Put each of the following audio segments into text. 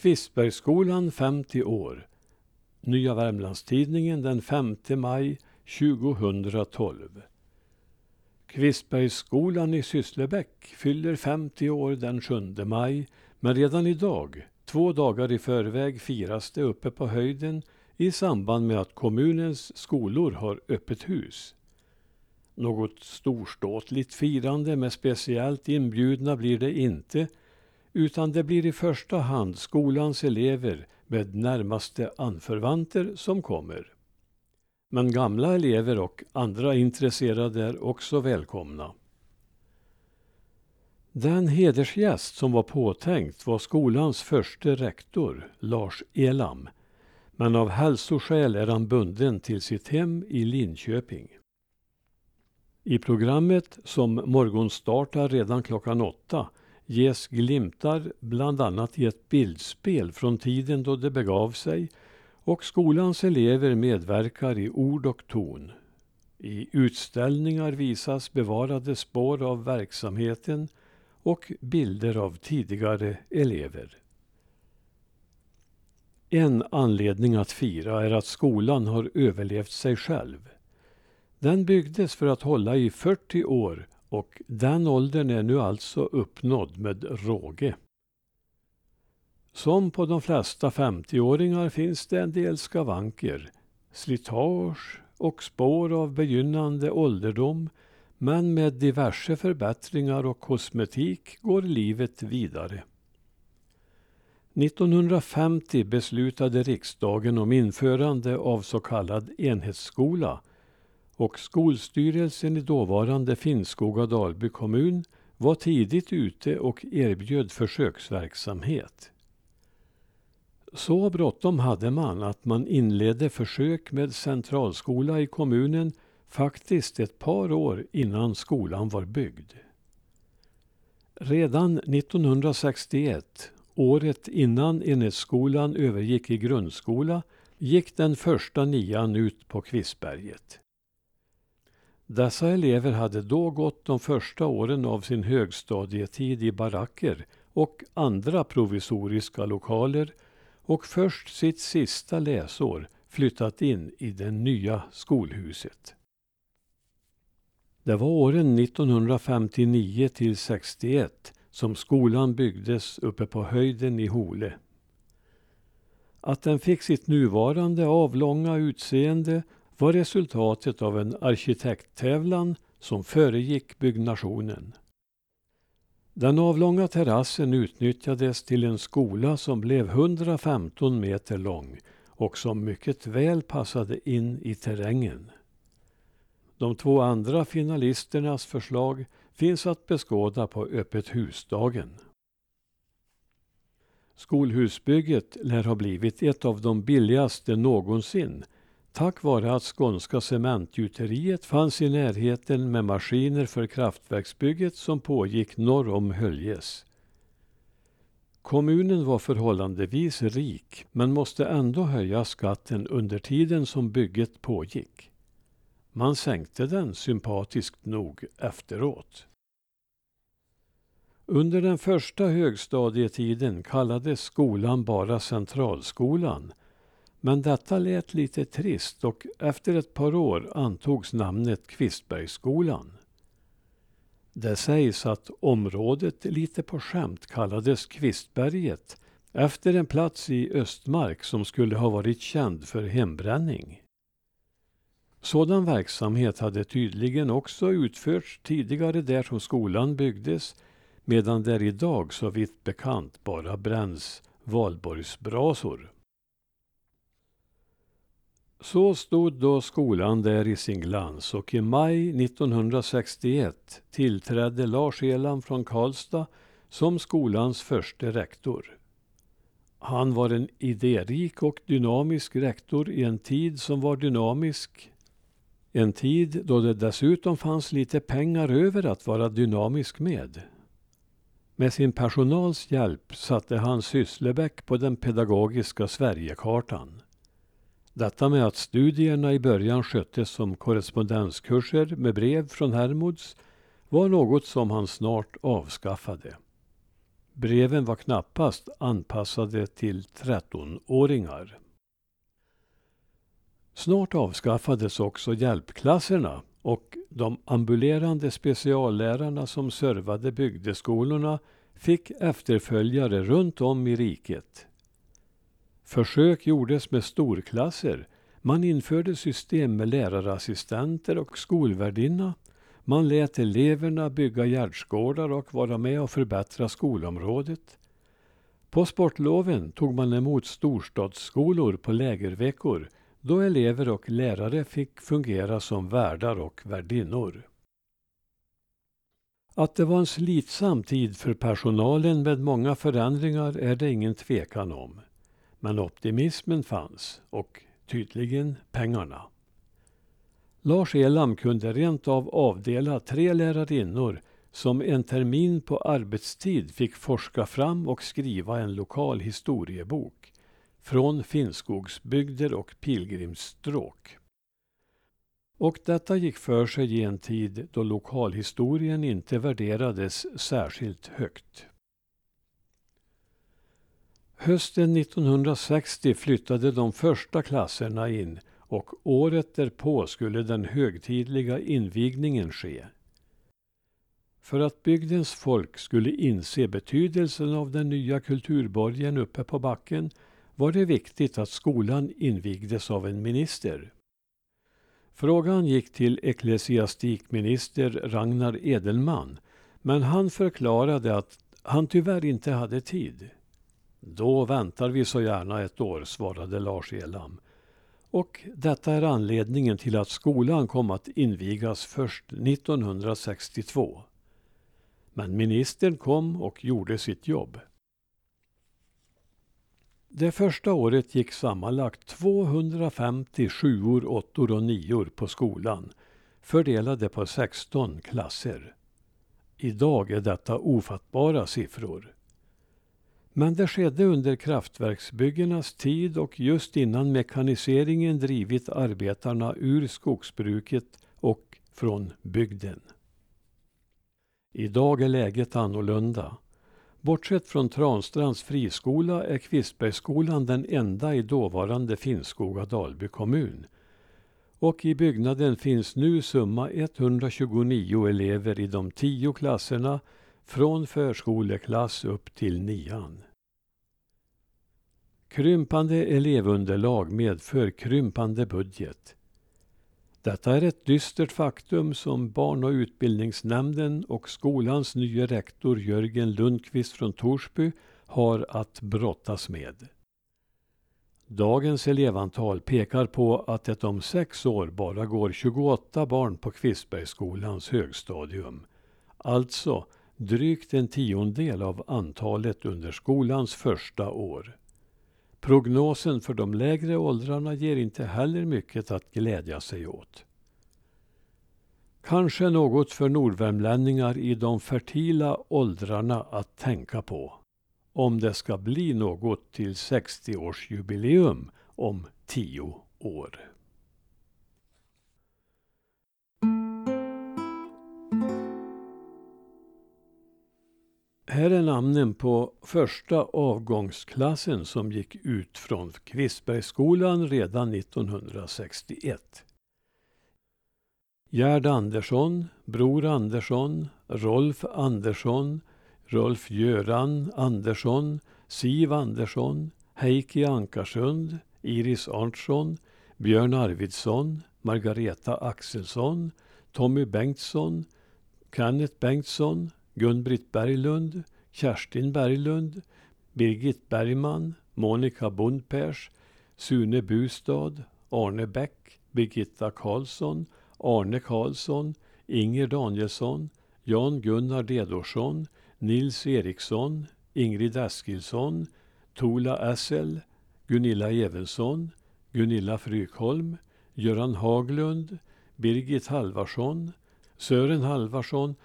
Kvistbergsskolan 50 år. Nya Värmlandstidningen den 5 maj 2012. Kvistbergsskolan i Sysslebäck fyller 50 år den 7 maj men redan idag, två dagar i förväg, firas det uppe på höjden i samband med att kommunens skolor har öppet hus. Något storståtligt firande med speciellt inbjudna blir det inte utan det blir i första hand skolans elever med närmaste anförvanter som kommer. Men gamla elever och andra intresserade är också välkomna. Den hedersgäst som var påtänkt var skolans första rektor, Lars Elam. Men av hälsoskäl är han bunden till sitt hem i Linköping. I programmet som morgonstartar redan klockan åtta ges glimtar bland annat i ett bildspel från tiden då det begav sig och skolans elever medverkar i ord och ton. I utställningar visas bevarade spår av verksamheten och bilder av tidigare elever. En anledning att fira är att skolan har överlevt sig själv. Den byggdes för att hålla i 40 år och den åldern är nu alltså uppnådd med råge. Som på de flesta 50-åringar finns det en del skavanker, slitage och spår av begynnande ålderdom men med diverse förbättringar och kosmetik går livet vidare. 1950 beslutade riksdagen om införande av så kallad enhetsskola och skolstyrelsen i dåvarande Finnskoga Dalby kommun var tidigt ute och erbjöd försöksverksamhet. Så bråttom hade man att man inledde försök med centralskola i kommunen faktiskt ett par år innan skolan var byggd. Redan 1961, året innan enhetsskolan övergick i grundskola, gick den första nian ut på Kvissberget. Dessa elever hade då gått de första åren av sin högstadietid i baracker och andra provisoriska lokaler och först sitt sista läsår flyttat in i det nya skolhuset. Det var åren 1959 till 61 som skolan byggdes uppe på höjden i Hole. Att den fick sitt nuvarande avlånga utseende var resultatet av en arkitekttävlan som föregick byggnationen. Den avlånga terrassen utnyttjades till en skola som blev 115 meter lång och som mycket väl passade in i terrängen. De två andra finalisternas förslag finns att beskåda på öppet husdagen. Skolhusbygget lär ha blivit ett av de billigaste någonsin tack vare att skånska cementgjuteriet fanns i närheten med maskiner för kraftverksbygget som pågick norr om Höljes. Kommunen var förhållandevis rik men måste ändå höja skatten under tiden som bygget pågick. Man sänkte den sympatiskt nog efteråt. Under den första högstadietiden kallades skolan bara Centralskolan men detta lät lite trist och efter ett par år antogs namnet Kvistbergsskolan. Det sägs att området lite på skämt kallades Kvistberget efter en plats i Östmark som skulle ha varit känd för hembränning. Sådan verksamhet hade tydligen också utförts tidigare där som skolan byggdes medan där idag så vitt bekant bara bränns valborgsbrasor. Så stod då skolan där i sin glans och i maj 1961 tillträdde Lars Elan från Karlstad som skolans första rektor. Han var en idérik och dynamisk rektor i en tid som var dynamisk. En tid då det dessutom fanns lite pengar över att vara dynamisk med. Med sin personals hjälp satte han Sysslebäck på den pedagogiska Sverigekartan. Detta med att studierna i början sköttes som korrespondenskurser med brev från Hermods var något som han snart avskaffade. Breven var knappast anpassade till 13-åringar. Snart avskaffades också hjälpklasserna och de ambulerande speciallärarna som servade bygdeskolorna fick efterföljare runt om i riket. Försök gjordes med storklasser. Man införde system med lärarassistenter och skolvärdinna. Man lät eleverna bygga gärdsgårdar och vara med och förbättra skolområdet. På sportloven tog man emot storstadsskolor på lägerveckor då elever och lärare fick fungera som värdar och värdinnor. Att det var en slitsam tid för personalen med många förändringar är det ingen tvekan om. Men optimismen fanns och tydligen pengarna. Lars Elam kunde rent av avdela tre lärarinnor som en termin på arbetstid fick forska fram och skriva en lokal historiebok från Finnskogsbygder och pilgrimsstråk. Och detta gick för sig i en tid då lokalhistorien inte värderades särskilt högt. Hösten 1960 flyttade de första klasserna in och året därpå skulle den högtidliga invigningen ske. För att bygdens folk skulle inse betydelsen av den nya kulturborgen uppe på backen var det viktigt att skolan invigdes av en minister. Frågan gick till ecklesiastikminister Ragnar Edelman men han förklarade att han tyvärr inte hade tid. Då väntar vi så gärna ett år, svarade Lars Elam. Och detta är anledningen till att skolan kom att invigas först 1962. Men ministern kom och gjorde sitt jobb. Det första året gick sammanlagt 250 sjuor, åttor och nior på skolan, fördelade på 16 klasser. Idag är detta ofattbara siffror. Men det skedde under kraftverksbyggenas tid och just innan mekaniseringen drivit arbetarna ur skogsbruket och från bygden. Idag är läget annorlunda. Bortsett från Transtrands friskola är Kvistbergsskolan den enda i dåvarande Finnskoga Dalby kommun. Och i byggnaden finns nu summa 129 elever i de tio klasserna från förskoleklass upp till nian. Krympande elevunderlag medför krympande budget. Detta är ett dystert faktum som Barn och utbildningsnämnden och skolans nya rektor Jörgen Lundqvist från Torsby har att brottas med. Dagens elevantal pekar på att det om sex år bara går 28 barn på Kvistbergsskolans högstadium. Alltså drygt en tiondel av antalet under skolans första år. Prognosen för de lägre åldrarna ger inte heller mycket att glädja sig åt. Kanske något för nordvärmlänningar i de fertila åldrarna att tänka på. Om det ska bli något till 60-årsjubileum om tio år. Här är namnen på första avgångsklassen som gick ut från Kvistbergsskolan redan 1961. Gerd Andersson, Bror Andersson, Rolf Andersson, Rolf Göran Andersson, Siv Andersson, Heikki Ankarsund, Iris Arntsson, Björn Arvidsson, Margareta Axelsson, Tommy Bengtsson, Kenneth Bengtsson, Gun-Britt Berglund, Kerstin Berglund, Birgit Bergman, Monica Bondpers, Sune Bustad, Arne Bäck, Birgitta Karlsson, Arne Karlsson, Inger Danielsson, Jan-Gunnar Dedorsson, Nils Eriksson, Ingrid Eskilsson, Tola Essel, Gunilla Evensson, Gunilla Frykholm, Göran Haglund, Birgit Halvarsson, Sören Halvarsson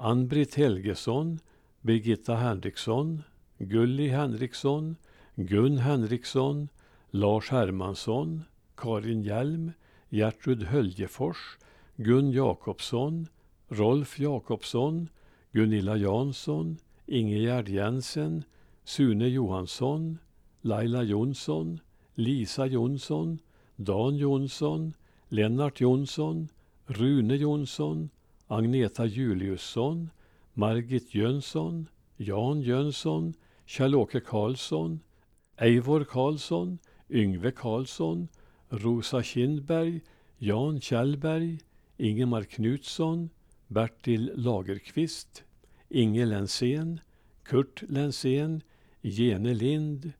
Ann-Britt Helgesson, Birgitta Henriksson, Gulli Henriksson, Gun Henriksson, Lars Hermansson, Karin Hjelm, Gertrud Höljefors, Gun Jakobsson, Rolf Jakobsson, Gunilla Jansson, Ingegerd Jensen, Sune Johansson, Laila Jonsson, Lisa Jonsson, Dan Jonsson, Lennart Jonsson, Rune Jonsson, Agneta Juliusson, Margit Jönsson, Jan Jönsson, Kjell-Åke Karlsson, Eivor Karlsson, Yngve Karlsson, Rosa Kindberg, Jan Kjellberg, Ingemar Knutsson, Bertil Lagerqvist, Inge Lensén, Kurt Lensén, Gene Lind,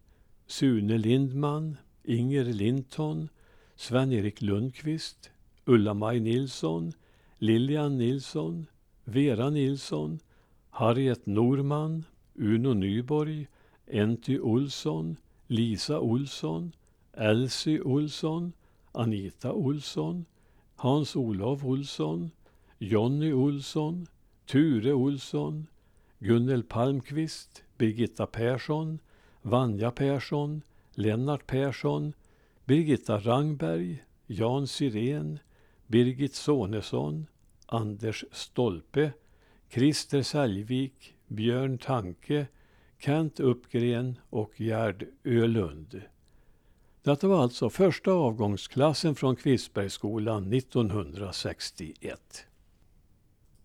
Sune Lindman, Inger Linton, Sven-Erik Lundqvist, Ulla-Maj Nilsson, Lilian Nilsson, Vera Nilsson, Harriet Norman, Uno Nyborg, Enty Olsson, Lisa Olsson, Elsie Olsson, Anita Olsson, Hans-Olof Olsson, Jonny Olsson, Ture Olsson, Gunnel Palmqvist, Birgitta Persson, Vanja Persson, Lennart Persson, Birgitta Rangberg, Jan Sirén, Birgit Sonesson, Anders Stolpe, Christer Säljvik, Björn Tanke, Kent Uppgren och Gerd Ölund. Detta var alltså första avgångsklassen från Kvistbergsskolan 1961.